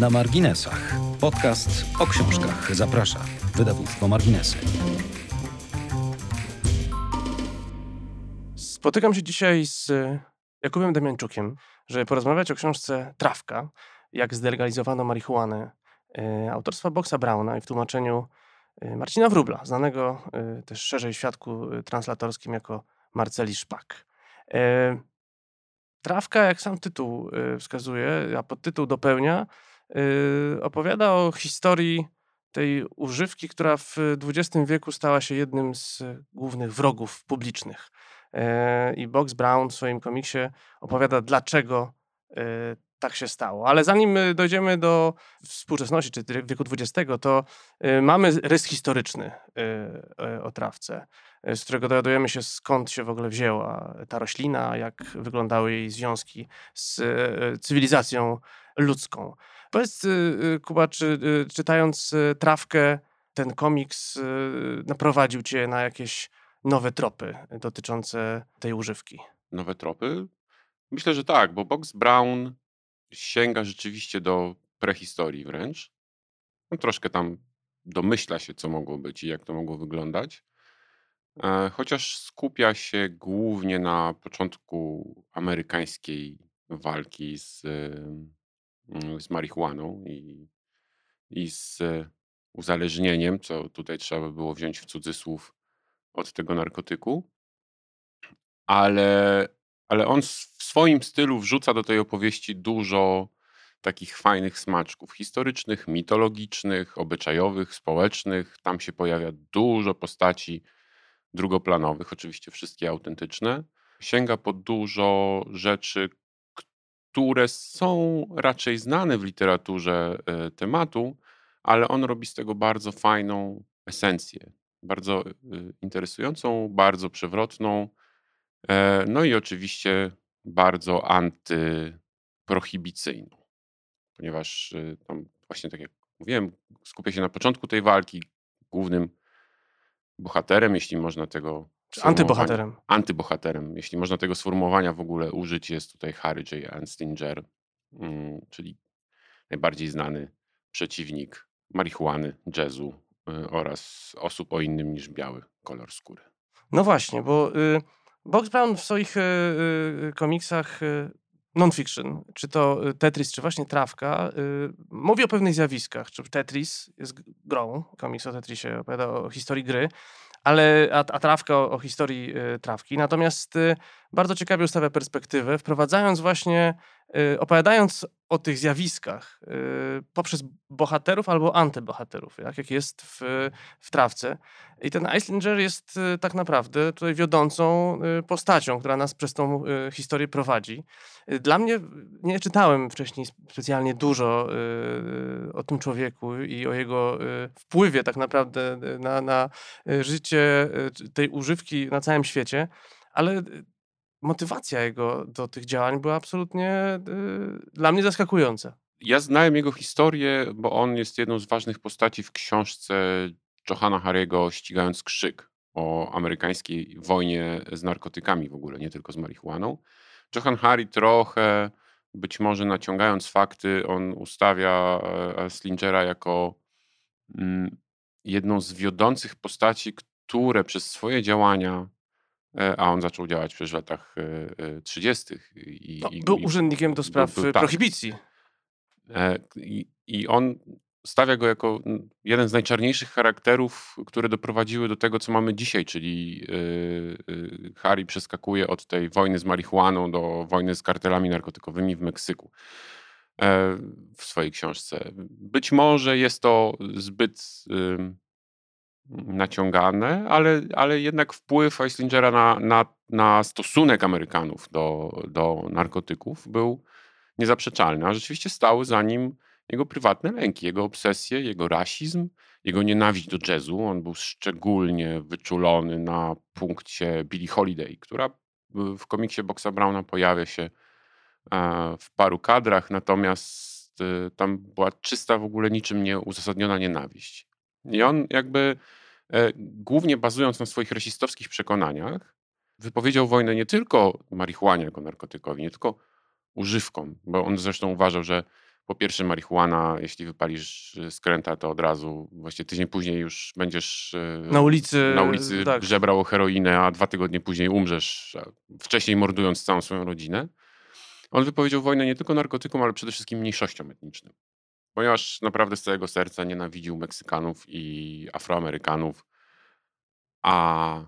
Na marginesach. Podcast o książkach. Zaprasza. Wydawnictwo Marginesy. Spotykam się dzisiaj z Jakubem Demianczukiem, żeby porozmawiać o książce Trawka, jak zdelegalizowano marihuanę e, autorstwa Boxa Browna i w tłumaczeniu e, Marcina Wróbla, znanego e, też szerzej świadku translatorskim jako Marceli Szpak. Trawka, jak sam tytuł wskazuje, a podtytuł dopełnia, opowiada o historii tej używki, która w XX wieku stała się jednym z głównych wrogów publicznych. I Box Brown w swoim komiksie opowiada, dlaczego tak się stało. Ale zanim y, dojdziemy do współczesności, czy wieku XX, to y, mamy rys historyczny y, o trawce, z którego dowiadujemy się, skąd się w ogóle wzięła ta roślina, jak wyglądały jej związki z cywilizacją ludzką. Powiedz, Kuba, czy czytając trawkę, ten komiks naprowadził cię na jakieś nowe tropy dotyczące tej używki? Nowe tropy? Myślę, że tak, bo Box Brown sięga rzeczywiście do prehistorii wręcz. On troszkę tam domyśla się, co mogło być i jak to mogło wyglądać. E, chociaż skupia się głównie na początku amerykańskiej walki z, z marihuaną i, i z uzależnieniem, co tutaj trzeba by było wziąć w cudzysłów od tego narkotyku. Ale ale on w swoim stylu wrzuca do tej opowieści dużo takich fajnych smaczków historycznych, mitologicznych, obyczajowych, społecznych. Tam się pojawia dużo postaci drugoplanowych, oczywiście wszystkie autentyczne. Sięga po dużo rzeczy, które są raczej znane w literaturze e, tematu, ale on robi z tego bardzo fajną esencję, bardzo e, interesującą, bardzo przewrotną E, no i oczywiście bardzo antyprohibicyjną, ponieważ tam właśnie tak jak mówiłem, skupia się na początku tej walki głównym bohaterem, jeśli można tego. Antybohaterem. Antybohaterem, jeśli można tego sformułowania w ogóle użyć, jest tutaj Harry J. Anstinger, mm, czyli najbardziej znany przeciwnik marihuany, jazzu y, oraz osób o innym niż biały kolor skóry. No właśnie, bo y, Box Brown w swoich y, komiksach non-fiction, czy to Tetris, czy właśnie Trawka, mówi o pewnych zjawiskach. Czy Tetris jest grą, komiks o Tetrisie opowiada o historii gry, ale, a, a Trawka o, o historii Trawki. Natomiast bardzo ciekawie ustawia perspektywę, wprowadzając właśnie, opowiadając o tych zjawiskach poprzez bohaterów albo antybohaterów, jak, jak jest w, w Trawce. I ten Icelinger jest y, tak naprawdę tutaj wiodącą y, postacią, która nas przez tą y, historię prowadzi. Dla mnie, nie czytałem wcześniej specjalnie dużo o tym człowieku i o jego wpływie tak naprawdę na, na życie tej używki na całym świecie, ale motywacja jego do tych działań była absolutnie dla mnie zaskakująca. Ja znałem jego historię, bo on jest jedną z ważnych postaci w książce Johana Harry'ego Ścigając Krzyk o amerykańskiej wojnie z narkotykami w ogóle, nie tylko z marihuaną. Johan Harry trochę, być może naciągając fakty, on ustawia e, Slingera jako mm, jedną z wiodących postaci, które przez swoje działania, e, a on zaczął działać przecież w latach 30. E, I, no, był i, urzędnikiem do spraw był, był, tak. prohibicji. I, I on stawia go jako jeden z najczarniejszych charakterów, które doprowadziły do tego, co mamy dzisiaj, czyli Harry przeskakuje od tej wojny z marihuaną do wojny z kartelami narkotykowymi w Meksyku e, w swojej książce. Być może jest to zbyt naciągane, ale, ale jednak wpływ Eislingera na, na, na stosunek Amerykanów do, do narkotyków był niezaprzeczalny, a rzeczywiście stały za nim jego prywatne lęki, jego obsesje, jego rasizm, jego nienawiść do jazzu. On był szczególnie wyczulony na punkcie Billie Holiday, która w komiksie Boxa Browna pojawia się e, w paru kadrach, natomiast e, tam była czysta w ogóle niczym nieuzasadniona nienawiść. I on jakby e, głównie bazując na swoich rasistowskich przekonaniach, wypowiedział wojnę nie tylko marihuanie jako narkotykowi, nie tylko używkom, bo on zresztą uważał, że po pierwsze marihuana, jeśli wypalisz skręta, to od razu, właściwie tydzień później już będziesz e, Na ulicy, na ulicy tak. żebrał o heroinę, a dwa tygodnie później umrzesz, wcześniej mordując całą swoją rodzinę. On wypowiedział wojnę nie tylko narkotykom, ale przede wszystkim mniejszościom etnicznym. Ponieważ naprawdę z całego serca nienawidził Meksykanów i Afroamerykanów, a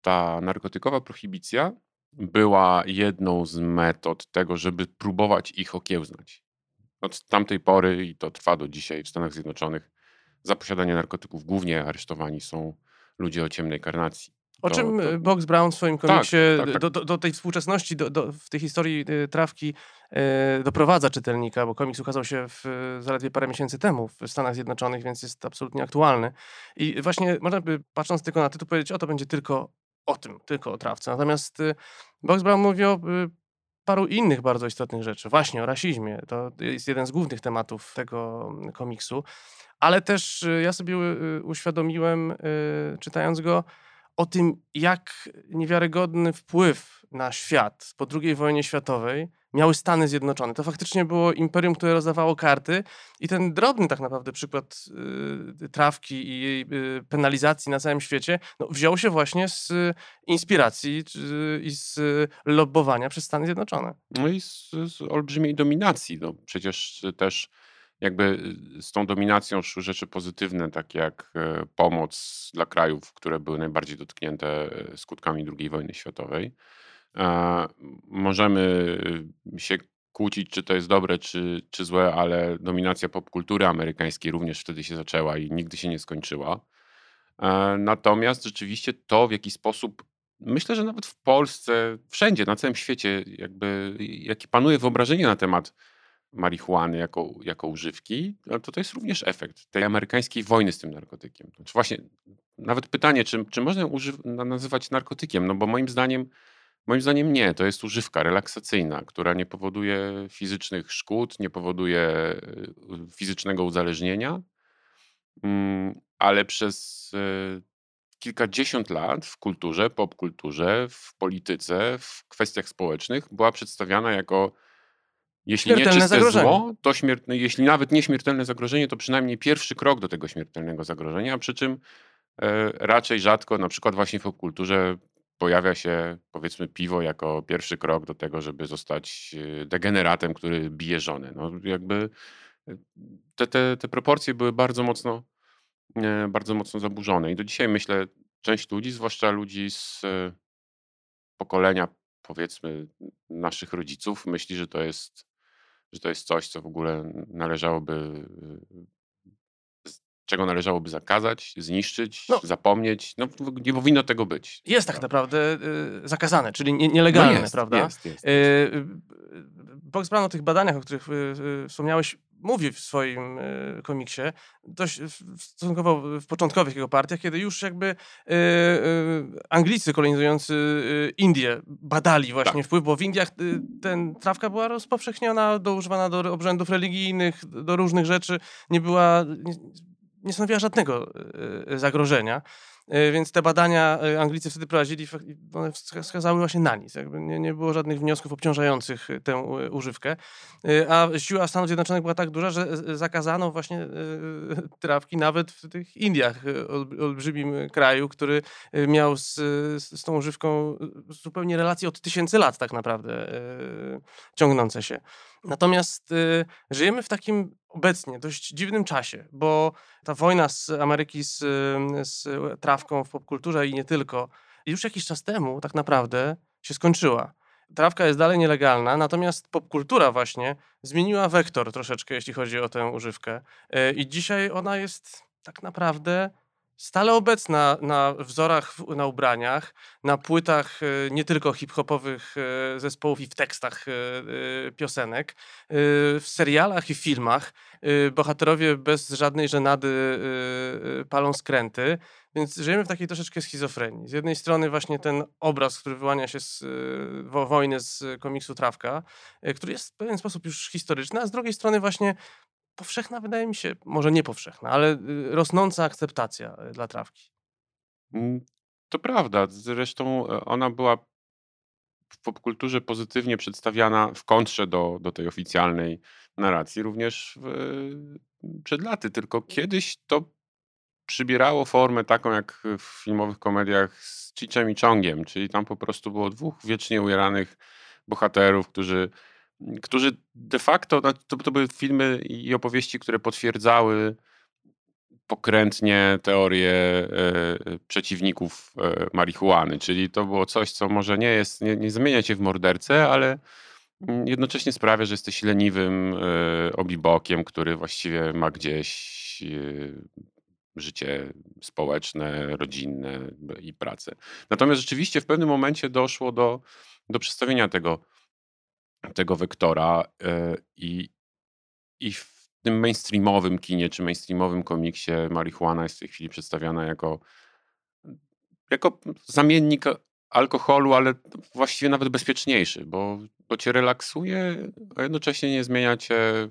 ta narkotykowa prohibicja była jedną z metod tego, żeby próbować ich okiełznać. Od tamtej pory, i to trwa do dzisiaj w Stanach Zjednoczonych, za posiadanie narkotyków głównie aresztowani są ludzie o ciemnej karnacji. O To- czym to- e, Box Brown w swoim Tak, komiksie tak, tak. Do, do, do tej współczesności, do, w tej historii e, trawki e, doprowadza czytelnika, bo komiks ukazał się w, zaledwie parę miesięcy temu w Stanach Zjednoczonych, więc jest absolutnie aktualny. I właśnie można by, patrząc tylko na tytuł, powiedzieć, o to będzie tylko o tym, tylko o trawce. Natomiast e, Box Brown mówi o e, paru innych bardzo istotnych rzeczy. Właśnie o rasizmie. To jest jeden z głównych tematów tego mm, komiksu. Ale też ja sobie uświadomiłem, czytając go, o tym, jak niewiarygodny wpływ na świat po II wojnie światowej miały Stany Zjednoczone. To faktycznie było imperium, które rozdawało karty i ten drobny tak naprawdę przykład y, trawki i jej y, penalizacji na całym świecie no, wziął się właśnie z y, inspiracji i z y, lobbowania przez Stany Zjednoczone. No i z, z olbrzymiej dominacji. No, przecież też jakby z tą dominacją szły rzeczy pozytywne, takie jak e, pomoc dla krajów, które były najbardziej dotknięte e, skutkami II wojny światowej. Możemy się kłócić, czy to jest dobre, czy, czy złe, ale dominacja popkultury amerykańskiej również wtedy się zaczęła i nigdy się nie skończyła. E, Natomiast rzeczywiście to, w jaki sposób Myślę, że nawet w Polsce, wszędzie, na całym świecie, jakby jakie panuje wyobrażenie na temat marihuany jako, jako używki, to to jest również efekt tej amerykańskiej wojny z tym narkotykiem. Znaczy właśnie nawet pytanie, czy, czy można ją nazywać narkotykiem, no bo moim zdaniem, moim zdaniem nie, to jest używka relaksacyjna, która nie powoduje fizycznych szkód, nie powoduje y, fizycznego uzależnienia, Mm, ale przez y, kilkadziesiąt lat w kulturze, popkulturze, w polityce, w kwestiach społecznych była przedstawiana jako jeśli nie Śmiertelne czyste zagrożenie. zło, to śmiertelne, jeśli nawet nie śmiertelne zagrożenie, to przynajmniej pierwszy krok do tego śmiertelnego zagrożenia, przy czym e, raczej rzadko, na przykład właśnie w popkulturze pojawia się powiedzmy piwo jako pierwszy krok do tego, żeby zostać e, degeneratem, który bije żonę. No jakby e, te, te, te proporcje były bardzo mocno, e, bardzo mocno zaburzone i do dzisiaj myślę, część ludzi, zwłaszcza ludzi z pokolenia powiedzmy naszych rodziców myśli, że to jest, że to jest coś, co w ogóle należałoby, y, czego należałoby zakazać, zniszczyć, No. zapomnieć. No, nie powinno tego być. Jest tak naprawdę y, zakazane, czyli nie, nielegalne, no jest, prawda? Jest, jest, Y, jest. y, o tych badaniach, o których y, y, wspomniałeś, mówi w swoim y, komiksie, dość stosunkowo w początkowych jego partiach, kiedy już jakby y, y, Anglicy kolonizujący Indię badali właśnie Tak. wpływ, bo w Indiach ten trawka była rozpowszechniona, do, używana do obrzędów religijnych, do różnych rzeczy, nie była, nie, nie stanowiła żadnego zagrożenia. Y, Więc te badania y, Anglicy wtedy prowadzili, one wska- wskazały właśnie na nic. Jakby nie, nie było żadnych wniosków obciążających y, tę używkę. A siła Stanów Zjednoczonych była tak duża, że zakazano właśnie trawki nawet w tych Indiach, ol- olbrzymim kraju, który miał z, z, tą używką zupełnie relacje od tysięcy lat tak naprawdę ciągnące się. Natomiast y, żyjemy w takim obecnie dość dziwnym czasie, bo ta wojna z Ameryki z, z trawką w popkulturze i nie tylko, już jakiś czas temu tak naprawdę się skończyła. Trawka jest dalej nielegalna, natomiast popkultura właśnie zmieniła wektor troszeczkę, jeśli chodzi o tę używkę. Y, I dzisiaj ona jest tak naprawdę stale obecna na wzorach, na ubraniach, na płytach y, nie tylko hip-hopowych y, zespołów i w tekstach y, piosenek, w serialach i filmach. Bohaterowie bez żadnej żenady palą skręty, więc żyjemy w takiej troszeczkę schizofrenii. Z jednej strony właśnie ten obraz, który wyłania się z wo- wojny z komiksu Trawka, który jest w pewien sposób już historyczny, a z drugiej strony właśnie powszechna, wydaje mi się, może nie powszechna, ale y, rosnąca akceptacja y, dla Trawki. Mm, To prawda. Zresztą e, ona była w popkulturze pozytywnie przedstawiana w kontrze do, do tej oficjalnej narracji również w, przed laty. Tylko kiedyś to przybierało formę taką jak w filmowych komediach z Chichem i Chongiem, czyli tam po prostu było dwóch wiecznie ujaranych bohaterów, którzy, którzy de facto, no, to, to były filmy i opowieści, które potwierdzały pokrętnie teorie e, przeciwników e, marihuany, czyli to było coś, co może nie jest, nie, nie zamienia cię w mordercę, ale mm, jednocześnie sprawia, że jesteś leniwym e, obibokiem, który właściwie ma gdzieś życie społeczne, rodzinne i pracę. Natomiast rzeczywiście w pewnym momencie doszło do, do przedstawienia tego, tego wektora i, i w tym mainstreamowym kinie czy mainstreamowym komiksie marihuana jest w tej chwili przedstawiana jako, jako zamiennik alkoholu, ale właściwie nawet bezpieczniejszy, bo, bo cię relaksuje, a jednocześnie nie zmienia cię,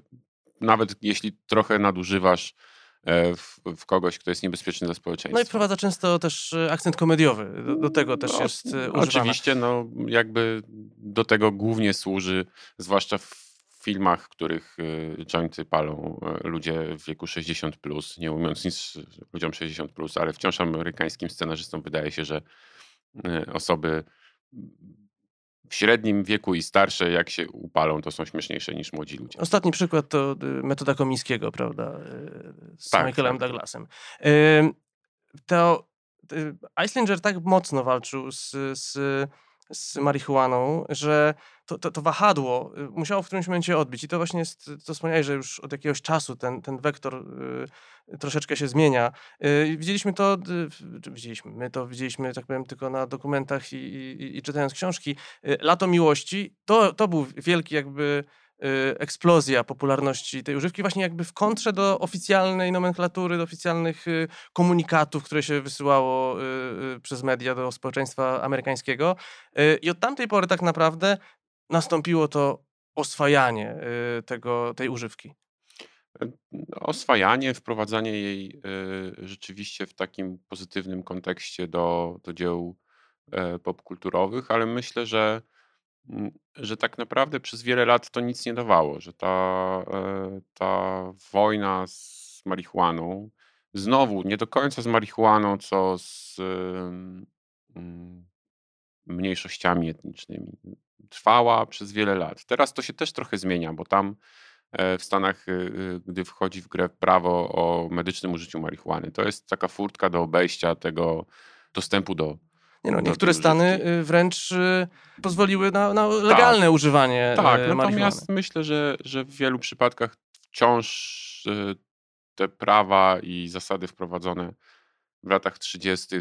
nawet jeśli trochę nadużywasz e, w, w, kogoś, kto jest niebezpieczny dla społeczeństwa. No i wprowadza często też e, akcent komediowy. Do, do tego też no, jest używany. Oczywiście, no jakby do tego głównie służy, zwłaszcza w filmach, w których jointy palą ludzie w wieku 60, plus, nie mówiąc nic ludziom 60, plus, ale wciąż amerykańskim scenarzystom wydaje się, że osoby w średnim wieku i starsze, jak się upalą, to są śmieszniejsze niż młodzi ludzie. Ostatni przykład to metoda Komińskiego, prawda? Z tak, Michaelem tak. Douglasem. To Eislinger tak mocno walczył z, z z marihuaną, że to, to, to, wahadło y, musiało w którymś momencie odbić. I to właśnie jest, to wspomniałeś, że już od jakiegoś czasu ten, ten wektor y, troszeczkę się zmienia. Y, widzieliśmy to, y, widzieliśmy, my to widzieliśmy, tak powiem, tylko na dokumentach i, i, i czytając książki. Y, Lato Miłości to, to był wielki jakby Y, eksplozja popularności tej używki właśnie jakby w kontrze do oficjalnej nomenklatury, do oficjalnych komunikatów, które się wysyłało przez media do społeczeństwa amerykańskiego. I od tamtej pory tak naprawdę nastąpiło to oswajanie tego, tej używki. E, oswajanie, wprowadzanie jej rzeczywiście w takim pozytywnym kontekście do, do dzieł e, popkulturowych, ale myślę, że Mm, że tak naprawdę przez wiele lat to nic nie dawało, że ta, e, ta wojna z marihuaną, znowu nie do końca z marihuaną, co z mm, mniejszościami etnicznymi, trwała przez wiele lat. Teraz to się też trochę zmienia, bo tam e, w Stanach, y, y, gdy wchodzi w grę prawo o medycznym użyciu marihuany, to jest taka furtka do obejścia tego dostępu do nie no, niektóre stany y, wręcz pozwoliły na, na tak. legalne tak. używanie Tak, y, natomiast myślę, że, że w wielu przypadkach wciąż te prawa i zasady wprowadzone w latach 30.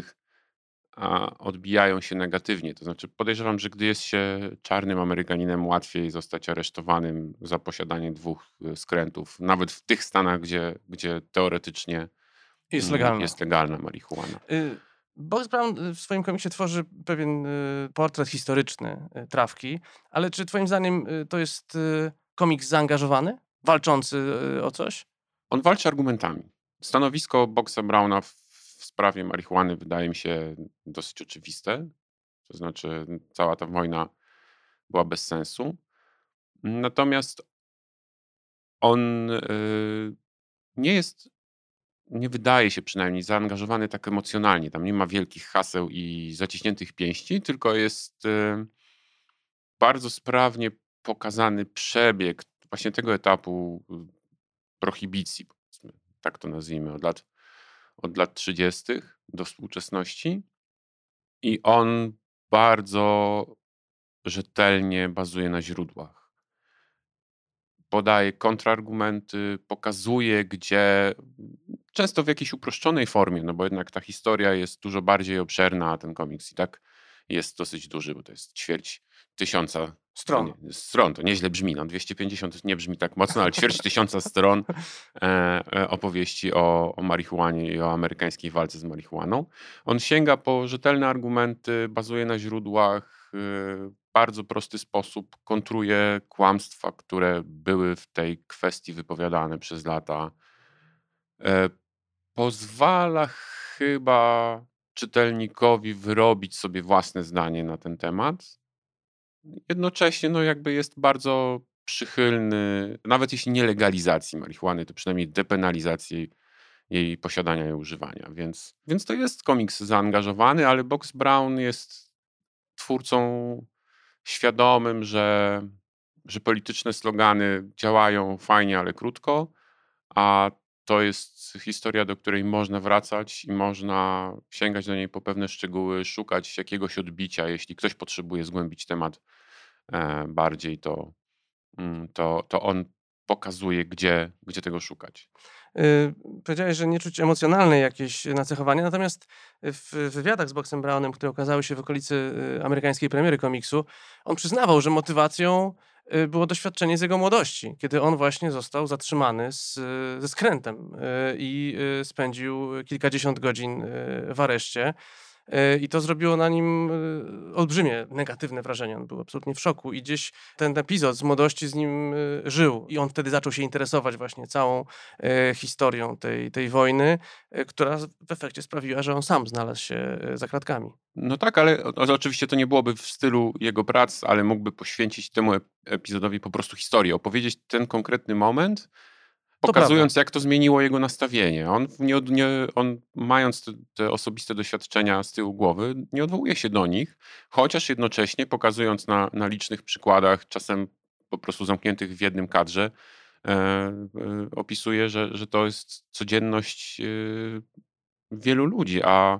odbijają się negatywnie. To znaczy podejrzewam, że gdy jest się czarnym Amerykaninem, łatwiej zostać aresztowanym za posiadanie dwóch skrętów, nawet w tych stanach, gdzie, gdzie teoretycznie jest legalna, jest legalna marihuana. Y Box Brown y, w swoim komiksie tworzy pewien y, portret historyczny y, trawki, ale czy twoim zdaniem to jest komiks zaangażowany, walczący o coś? On walczy argumentami. Stanowisko Boxa Browna w, w sprawie marihuany wydaje mi się dosyć oczywiste. To znaczy, cała ta wojna była bez sensu. Natomiast on nie jest nie wydaje się przynajmniej zaangażowany tak emocjonalnie. Tam nie ma wielkich haseł i zaciśniętych pięści, tylko jest y, bardzo sprawnie pokazany przebieg właśnie tego etapu y, prohibicji, tak to nazwijmy, od lat, od lat 30. do współczesności. I on bardzo rzetelnie bazuje na źródłach podaje kontrargumenty, pokazuje, gdzie często w jakiejś uproszczonej formie, no bo jednak ta historia jest dużo bardziej obszerna, a ten komiks i tak jest dosyć duży, bo to jest ćwierć tysiąca stron. Stron, to nieźle brzmi, no 250 nie brzmi tak mocno, ale ćwierć tysiąca stron e, e, opowieści o, o marihuanie i o amerykańskiej walce z marihuaną. On sięga po rzetelne argumenty, bazuje na źródłach, y, bardzo prosty sposób kontruje kłamstwa, które były w tej kwestii wypowiadane przez lata. E, pozwala chyba czytelnikowi wyrobić sobie własne zdanie na ten temat. Jednocześnie no jakby jest bardzo przychylny, nawet jeśli nie legalizacji marihuany, to przynajmniej depenalizacji jej posiadania i używania. Więc, więc to jest komiks zaangażowany, ale Box Brown jest twórcą świadomym, że, że polityczne slogany działają fajnie, ale krótko, a to jest historia, do której można wracać i można sięgać do niej po pewne szczegóły, szukać jakiegoś odbicia. Jeśli ktoś potrzebuje zgłębić temat bardziej, to, mm, to, to on pokazuje, gdzie, gdzie tego szukać. Yy, powiedziałeś, że nie czuć emocjonalne jakieś nacechowania, natomiast w wywiadach z Boxem Brownem, które okazały się w okolicy y, amerykańskiej premiery komiksu, on przyznawał, że motywacją y, było doświadczenie z jego młodości, kiedy on właśnie został zatrzymany z, ze skrętem y, i spędził kilkadziesiąt godzin w areszcie. E, I to zrobiło na nim e, olbrzymie negatywne wrażenie. On był absolutnie w szoku i gdzieś ten epizod z młodości z nim e, żył. I on wtedy zaczął się interesować właśnie całą historią tej, tej wojny, która w efekcie sprawiła, że on sam znalazł się za kratkami. No tak, ale oczywiście to nie byłoby w stylu jego prac, ale mógłby poświęcić temu epizodowi po prostu historię, opowiedzieć ten konkretny moment pokazując, jak to zmieniło jego nastawienie. On, nie, nie, on mając te, te, osobiste doświadczenia z tyłu głowy, nie odwołuje się do nich, chociaż jednocześnie pokazując na, na licznych przykładach, czasem po prostu zamkniętych w jednym kadrze, e, e, opisuje, że, że to jest codzienność e, wielu ludzi, a,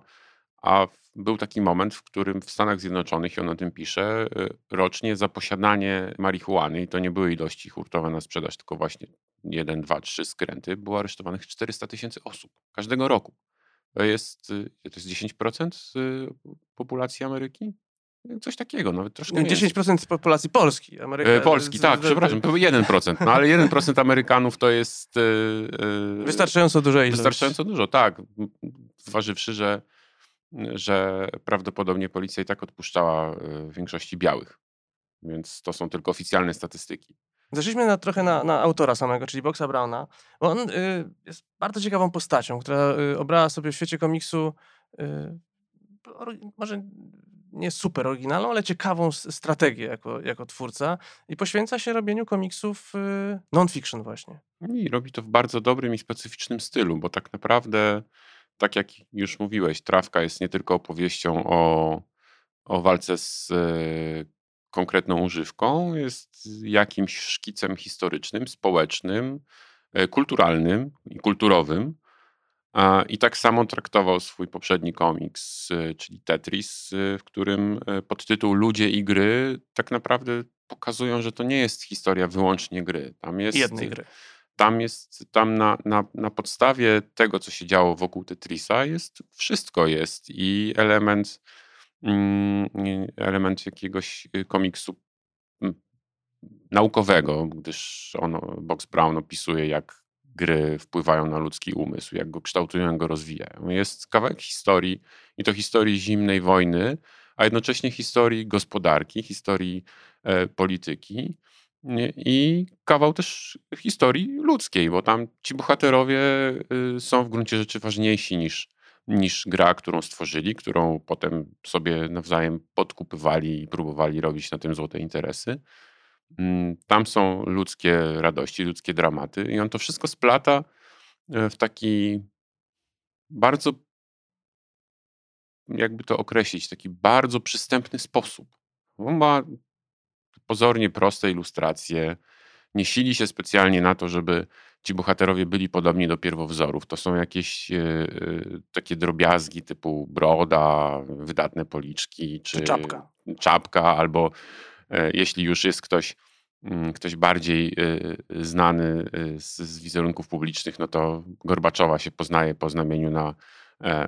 a był taki moment, w którym w Stanach Zjednoczonych, i on o tym pisze, rocznie za posiadanie marihuany, i to nie były ilości hurtowe na sprzedaż, tylko właśnie jeden, dwa, trzy skręty, było aresztowanych 400 tysięcy osób każdego roku. To jest, y, to jest 10% populacji Ameryki? Coś takiego, nawet troszkę. 10% z populacji Polski. Ameryka, e, Polski, tak, przepraszam, to 1%. No ale 1% Amerykanów to jest. Wystarczająco dużo ilość. Wystarczająco dużo, tak. Zważywszy, że, że prawdopodobnie policja i tak odpuszczała w większości białych. Więc to są tylko oficjalne statystyki. Zeszliśmy na, trochę na, na, autora samego, czyli Boxa Browna, bo on y, jest bardzo ciekawą postacią, która y, obrała sobie w świecie komiksu y, może nie super oryginalną, ale ciekawą strategię jako, jako twórca i poświęca się robieniu komiksów y, non-fiction właśnie. I robi to w bardzo dobrym i specyficznym stylu, bo tak naprawdę, tak jak już mówiłeś, Trawka jest nie tylko opowieścią o, o walce z y, konkretną używką, jest jakimś szkicem historycznym, społecznym, e, kulturalnym i kulturowym. I tak samo traktował swój poprzedni komiks, e, czyli Tetris, w którym podtytuł Ludzie i gry tak naprawdę pokazują, że to nie jest historia wyłącznie gry. Tam jest, Jednej gry. Tam jest, tam na, na, na podstawie tego, co się działo wokół Tetrisa, jest wszystko jest i element Mm, element jakiegoś y, komiksu naukowego, gdyż on, Box Brown opisuje, jak gry wpływają na ludzki umysł, jak go kształtują, jak go rozwijają. Jest kawałek historii i to historii zimnej wojny, a jednocześnie historii gospodarki, historii e, polityki i kawał też historii ludzkiej, bo tam ci bohaterowie y, są w gruncie rzeczy ważniejsi niż niż gra, którą stworzyli, którą potem sobie nawzajem podkupywali i próbowali robić na tym złote interesy. Mm, tam są ludzkie radości, ludzkie dramaty, i on to wszystko splata e, w taki bardzo, jakby to określić, taki bardzo przystępny sposób. On ma pozornie proste ilustracje, nie sili się specjalnie na to, żeby ci bohaterowie byli podobni do pierwowzorów. To są jakieś e, e, takie drobiazgi typu broda, wydatne policzki, czy, czy czapka. czapka, albo e, jeśli już jest ktoś, mm, ktoś bardziej znany z, z wizerunków publicznych, no to Gorbaczowa się poznaje po znamieniu na,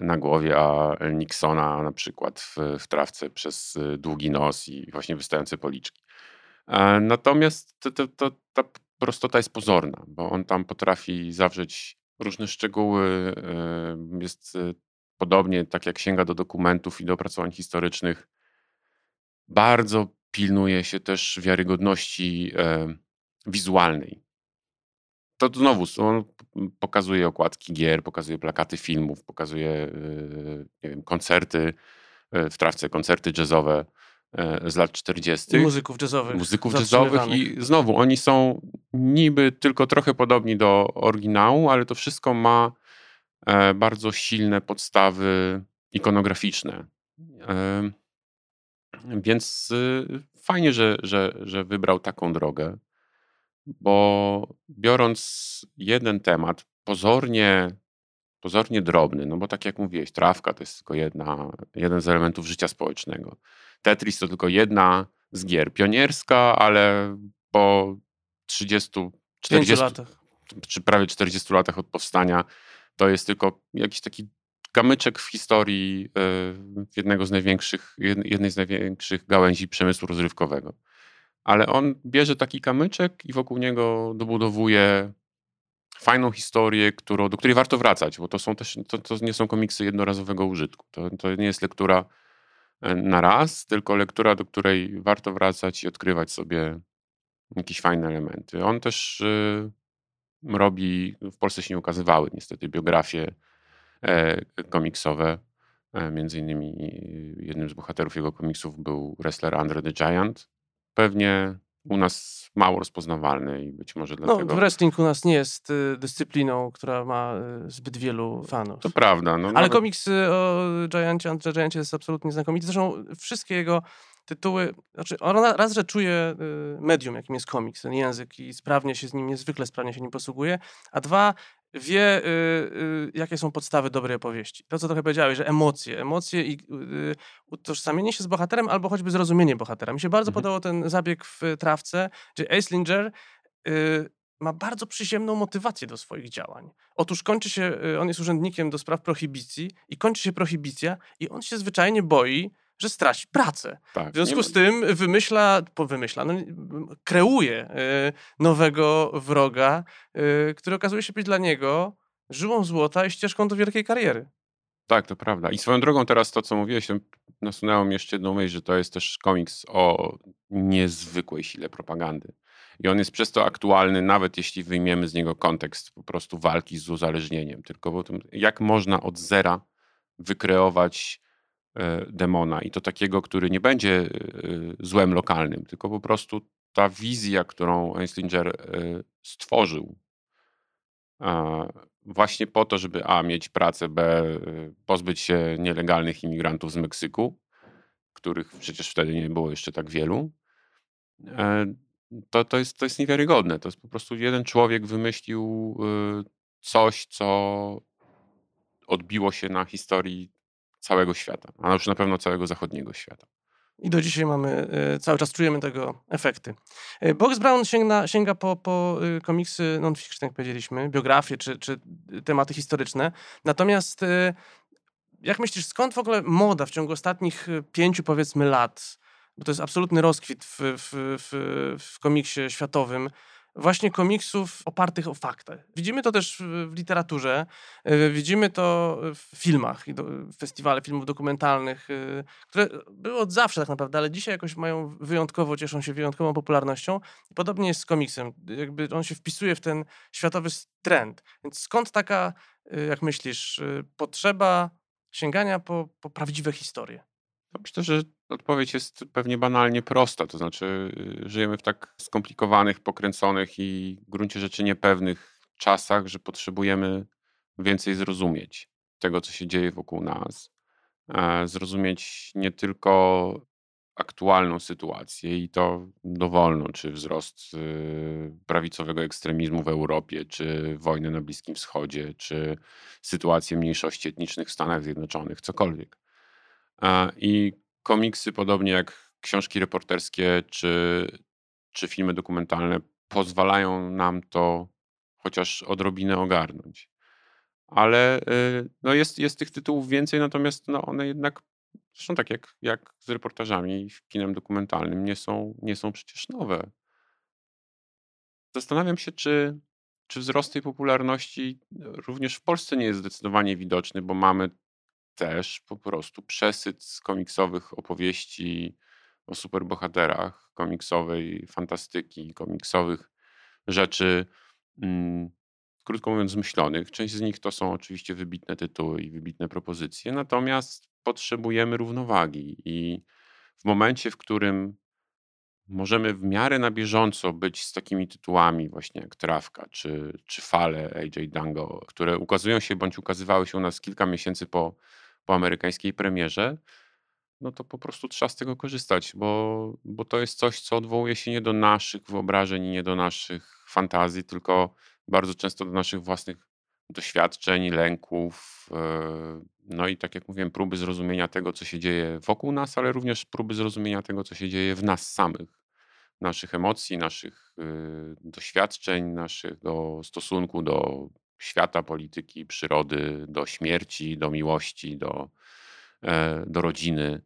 na głowie, a Nixona na przykład w, w trawce przez długi nos i właśnie wystające policzki. Natomiast to, to, to, ta prostota jest pozorna, bo on tam potrafi zawrzeć różne szczegóły. Jest y, podobnie, tak jak sięga do dokumentów i do opracowań historycznych, bardzo pilnuje się też wiarygodności wizualnej. To znowu on pokazuje okładki gier, pokazuje plakaty filmów, pokazuje wiem, koncerty w trawce, koncerty jazzowe e, z lat 40. I muzyków jazzowych. Muzyków jazzowych i znowu oni są niby tylko trochę podobni do oryginału, ale to wszystko ma e, bardzo silne podstawy ikonograficzne. E, więc y, fajnie, że, że, że wybrał taką drogę, bo biorąc jeden temat, pozornie, pozornie drobny, no bo tak jak mówiłeś, trawka to jest tylko jedna, jeden z elementów życia społecznego. Tetris to tylko jedna z gier. Pionierska, ale po 30, 40 latach. czy prawie 40 latach od powstania to jest tylko jakiś taki kamyczek w historii e, jednego z największych, jednej z największych gałęzi przemysłu rozrywkowego. Ale on bierze taki kamyczek i wokół niego dobudowuje fajną historię, którą, do której warto wracać, bo to są też, to, to nie są komiksy jednorazowego użytku. To, to nie jest lektura na raz, tylko lektura, do której warto wracać i odkrywać sobie jakieś fajne elementy. On też y, robi, w Polsce się nie ukazywały niestety biografie E, komiksowe. E, między innymi jednym z bohaterów jego komiksów był wrestler Andre the Giant. Pewnie u nas mało rozpoznawalny i być może no, dlatego... No, wrestling u nas nie jest y, dyscypliną, która ma y, zbyt wielu fanów. To prawda. No, Ale nawet... komiks o Giancie, Giancie jest absolutnie znakomity. Zresztą wszystkie jego tytuły, znaczy raz, że czuje y, medium, jakim jest komiks, ten język i sprawnie się z nim, niezwykle sprawnie się nim posługuje, a dwa, wie, y, y, jakie są podstawy dobrej opowieści. To, co trochę powiedziałeś, że emocje, emocje i y, utożsamienie się z bohaterem albo choćby zrozumienie bohatera. Mi się bardzo mhm. podobał ten zabieg w trawce, gdzie Aislinger y, ma bardzo przyziemną motywację do swoich działań. Otóż kończy się, y, on jest urzędnikiem do spraw prohibicji i kończy się prohibicja i on się zwyczajnie boi, że straci pracę. Tak, w związku z tym wymyśla, wymyśla, no, kreuje y, nowego wroga, y, który okazuje się być dla niego żyłą złota i ścieżką do wielkiej kariery. Tak, to prawda. I swoją drogą teraz to, co mówiłeś, nasunęło mi jeszcze jedną myśl, że to jest też komiks o niezwykłej sile propagandy. I on jest przez to aktualny, nawet jeśli wyjmiemy z niego kontekst po prostu walki z uzależnieniem. Tylko po tym, jak można od zera wykreować E, demona i to takiego, który nie będzie e, złem lokalnym, tylko po prostu ta wizja, którą Einslinger e, stworzył właśnie po to, żeby a. mieć pracę, b. pozbyć się nielegalnych imigrantów z Meksyku, których przecież wtedy nie było jeszcze tak wielu, to, to, jest, to jest niewiarygodne. To jest po prostu jeden człowiek wymyślił coś, co odbiło się na historii całego świata, a już na pewno całego zachodniego świata. I do dzisiaj mamy, e, cały czas czujemy tego efekty. E, Box Brown sięga, sięga po, po e, komiksy non-fiction, jak powiedzieliśmy, biografie czy, czy tematy historyczne. Natomiast jak myślisz, skąd w ogóle moda w ciągu ostatnich pięciu, powiedzmy, lat, bo to jest absolutny rozkwit w, w, w, w komiksie światowym, właśnie komiksów opartych o faktach. Widzimy to też w literaturze, e, widzimy to w filmach, festiwale filmów dokumentalnych, e, które były od zawsze tak naprawdę, ale dzisiaj jakoś mają wyjątkowo, cieszą się wyjątkową popularnością. Podobnie jest z komiksem, jakby on się wpisuje w ten światowy trend. Więc skąd taka, e, jak myślisz, potrzeba sięgania po, po prawdziwe historie? No myślę, że odpowiedź jest pewnie banalnie prosta. To znaczy, y, żyjemy w tak skomplikowanych, pokręconych i w gruncie rzeczy niepewnych czasach, że potrzebujemy więcej zrozumieć tego, co się dzieje wokół nas. Zrozumieć nie tylko aktualną sytuację i to dowolną, czy wzrost y, prawicowego ekstremizmu w Europie, czy wojnę na Bliskim Wschodzie, czy sytuację mniejszości etnicznych w Stanach Zjednoczonych, cokolwiek i komiksy, podobnie jak książki reporterskie czy, czy filmy dokumentalne, pozwalają nam to chociaż odrobinę ogarnąć. Ale y, no jest, jest tych tytułów więcej, natomiast no one jednak, zresztą tak jak, jak z reportażami i kinem dokumentalnym, nie są, nie są przecież nowe. Zastanawiam się, czy, czy wzrost tej popularności również w Polsce nie jest zdecydowanie widoczny, bo mamy też po prostu przesyt z komiksowych opowieści o superbohaterach, komiksowej fantastyki, komiksowych rzeczy, mm, krótko mówiąc, zmyślonych. Część z nich to są oczywiście wybitne tytuły i wybitne propozycje, natomiast potrzebujemy równowagi i w momencie, w którym możemy w miarę na bieżąco być z takimi tytułami właśnie jak Trawka czy, czy Fale AJ Dango, które ukazują się bądź ukazywały się u nas kilka miesięcy po, po amerykańskiej premierze, no to po prostu trzeba z tego korzystać, bo, bo to jest coś, co odwołuje się nie do naszych wyobrażeń, nie do naszych fantazji, tylko bardzo często do naszych własnych doświadczeń, lęków, e, no i tak jak mówiłem, próby zrozumienia tego, co się dzieje wokół nas, ale również próby zrozumienia tego, co się dzieje w nas samych, naszych emocji, naszych e, doświadczeń, naszych do stosunku do świata, polityki, przyrody, do śmierci, do miłości, do, e, do rodziny.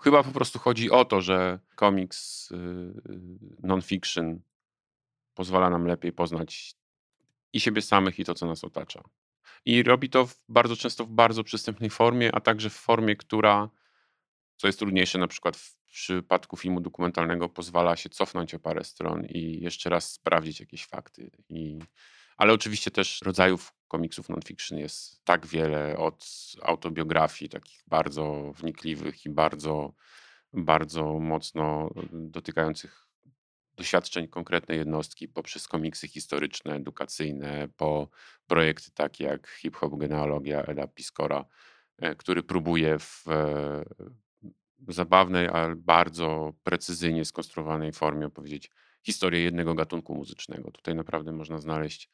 Chyba po prostu chodzi o to, że komiks non-fiction pozwala nam lepiej poznać i siebie samych, i to, co nas otacza. I robi to w, bardzo często w bardzo przystępnej formie, a także w formie, która, co jest trudniejsze na przykład w przypadku filmu dokumentalnego, pozwala się cofnąć o parę stron i jeszcze raz sprawdzić jakieś fakty. I, ale oczywiście też rodzajów komiksów non-fiction jest tak wiele, od autobiografii takich bardzo wnikliwych i bardzo, bardzo mocno dotykających doświadczeń konkretnej jednostki poprzez komiksy historyczne, edukacyjne, po projekty takie jak Hip Hop Genealogia Eda Piskora, e, który próbuje w e, zabawnej, ale bardzo precyzyjnie skonstruowanej formie opowiedzieć historię jednego gatunku muzycznego. Tutaj naprawdę można znaleźć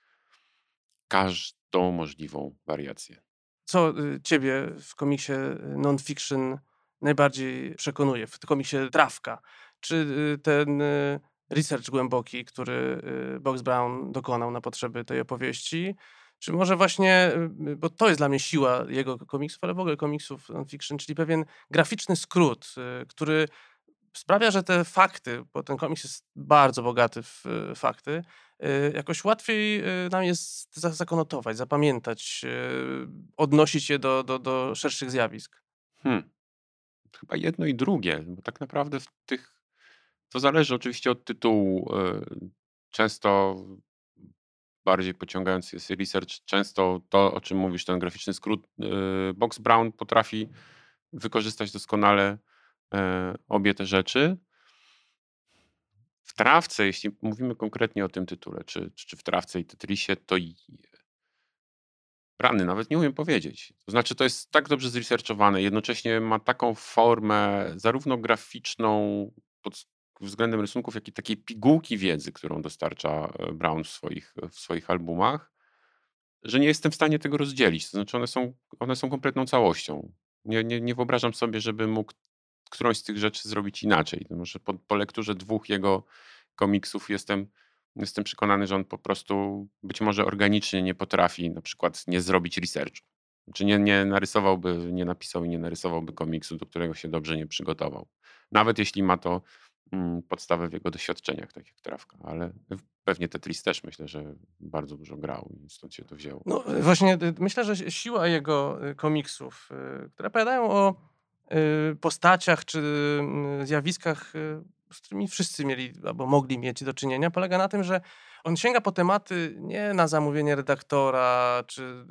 każdą możliwą wariację. Co y, ciebie w komiksie non-fiction najbardziej przekonuje? W komiksie Trawka? Czy y, ten y, research głęboki, który y, Box Brown dokonał na potrzeby tej opowieści. Czy może właśnie, y, bo to jest dla mnie siła jego komiksów, ale w ogóle komiksów non-fiction, czyli pewien graficzny skrót, y, który sprawia, że te fakty, bo ten komiks jest bardzo bogaty w fakty, jakoś łatwiej nam jest zakonotować, zapamiętać, odnosić je do, do, do szerszych zjawisk. Hmm. Chyba jedno i drugie, bo tak naprawdę w tych to zależy oczywiście od tytułu. Często bardziej pociągający jest research. Często to, o czym mówisz, ten graficzny skrót, Box Brown potrafi wykorzystać doskonale obie te rzeczy. W trawce, jeśli mówimy konkretnie o tym tytule, czy, czy w trawce i Tetrisie, to rany, nawet nie umiem powiedzieć. To znaczy, to jest tak dobrze zresearchowane, jednocześnie ma taką formę zarówno graficzną, pod, względem rysunków, jak i takiej pigułki wiedzy, którą dostarcza e, Brown w swoich, w swoich albumach, że nie jestem w stanie tego rozdzielić. To znaczy one są, one są kompletną całością. Nie, nie, nie wyobrażam sobie, żeby mógł którąś z tych rzeczy zrobić inaczej. Może po, po lekturze dwóch jego komiksów jestem, jestem przekonany, że on po prostu być może organicznie nie potrafi na przykład nie zrobić researchu. Czy nie, nie narysowałby, nie napisał i nie narysowałby komiksu, do którego się dobrze nie przygotował. Nawet jeśli ma to Mm, podstawę w jego doświadczeniach, tak jak Trawka, ale pewnie Tetris też myślę, że bardzo dużo grał i stąd się to wzięło. No właśnie, y, myślę, że siła jego y, komiksów, które opowiadają o postaciach czy mm, zjawiskach, z którymi wszyscy mieli albo mogli mieć do czynienia, polega na tym, że on sięga po tematy nie na zamówienie redaktora czy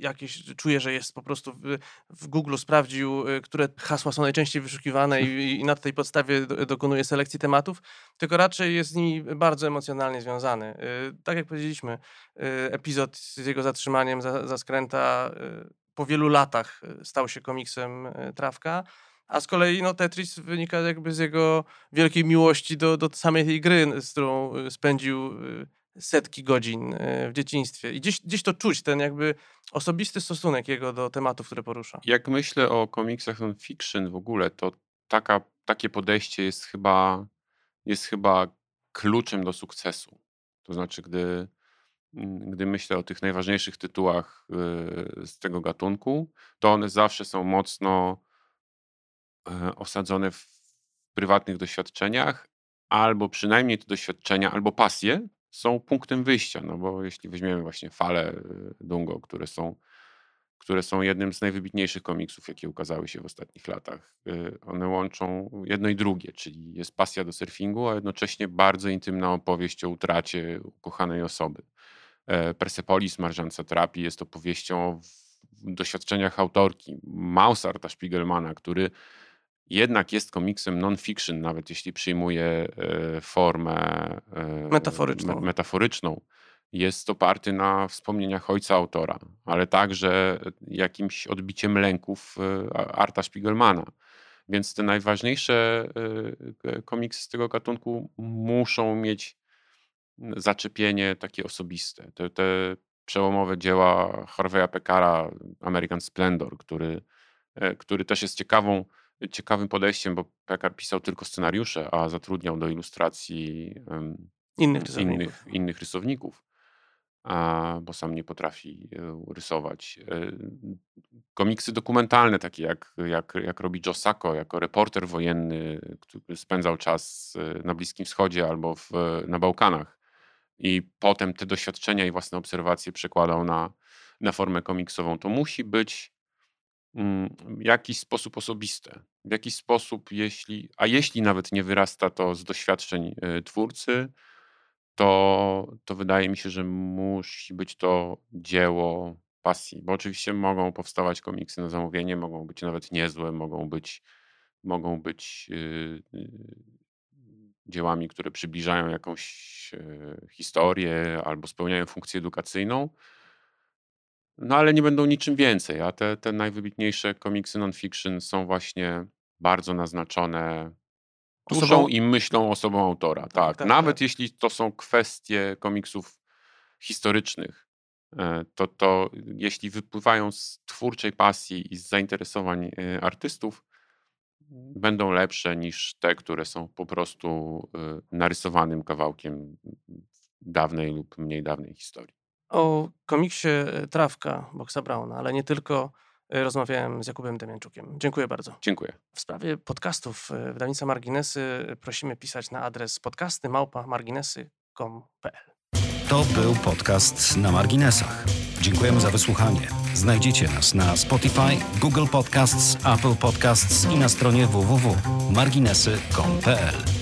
jakieś, czuję, że jest po prostu w, w Google sprawdził, y, które hasła są najczęściej wyszukiwane i, i na tej podstawie do, dokonuje selekcji tematów, tylko raczej jest z nimi bardzo emocjonalnie związany. Y, tak jak powiedzieliśmy, y, epizod z jego zatrzymaniem za, za skręta po wielu latach stał się komiksem Trawka, a z kolei no, Tetris wynika jakby z jego wielkiej miłości do, do samej tej gry, z którą spędził setki godzin e, w dzieciństwie. I gdzieś, gdzieś to czuć, ten jakby osobisty stosunek jego do tematów, które porusza. Jak myślę o komiksach non-fiction w ogóle, to taka, takie podejście jest chyba, jest chyba kluczem do sukcesu. To znaczy, gdy, gdy myślę o tych najważniejszych tytułach e, z tego gatunku, to one zawsze są mocno e, osadzone w prywatnych doświadczeniach, albo przynajmniej te doświadczenia, albo pasje, są punktem wyjścia, no bo jeśli weźmiemy właśnie fale y, Dungo, które są, które są jednym z najwybitniejszych komiksów, jakie ukazały się w ostatnich latach, y, one łączą jedno i drugie, czyli jest pasja do surfingu, a jednocześnie bardzo intymna opowieść o utracie ukochanej osoby. E, Persepolis Marżan Satrapi jest opowieścią o doświadczeniach autorki Mausarta Spiegelmana, który jednak jest komiksem non-fiction, nawet jeśli przyjmuje e, formę e, Metaforyczną. me- metaforyczną, jest oparty na wspomnieniach ojca autora, ale także jakimś odbiciem lęków Arta Spiegelmana. Więc te najważniejsze komiksy z tego gatunku muszą mieć zaczepienie takie osobiste. Te, te przełomowe dzieła Harveya Pekara, American Splendor, który, e, który też jest ciekawą, ciekawym podejściem, bo Pekar pisał tylko scenariusze, a zatrudniał do ilustracji Innych rysowników. innych, innych rysowników, a, bo sam nie potrafi e, rysować. E, Komiksy dokumentalne, takie jak, jak, jak robi Joe Sacco, jako reporter wojenny, który spędzał czas na Bliskim Wschodzie albo w, na Bałkanach i potem te doświadczenia i własne obserwacje przekładał na, na formę komiksową. To musi być mm, w jakiś sposób osobiste. W jakiś sposób, jeśli, a jeśli nawet nie wyrasta to z doświadczeń y, twórcy, to, to wydaje mi się, że musi być to dzieło pasji. Bo oczywiście mogą powstawać komiksy na zamówienie, mogą być nawet niezłe, mogą być, mogą być y, y, dziełami, które przybliżają jakąś e, historię albo spełniają funkcję edukacyjną. No ale nie będą niczym więcej, a te, te najwybitniejsze komiksy non-fiction są właśnie bardzo naznaczone duszą Osobą- i myślą osobą autora. Tak, tak, nawet tak. jeśli to są kwestie komiksów historycznych, e, to, to jeśli wypływają z twórczej pasji i z zainteresowań e, artystów, będą lepsze niż te, które są po prostu y, narysowanym kawałkiem dawnej lub mniej dawnej historii. O komiksie e, Trawka Boxa Browna, ale nie tylko, e, rozmawiałem z Jakubem Demianczukiem. Dziękuję bardzo. Dziękuję. W sprawie podcastów wydawnictwa Marginesy prosimy pisać na adres podcasty małpa marginesy.com.pl To był podcast na marginesach. Dziękujemy za wysłuchanie. Znajdziecie nas na Spotify, Google Podcasts, Apple Podcasts i na stronie www.marginesy.pl.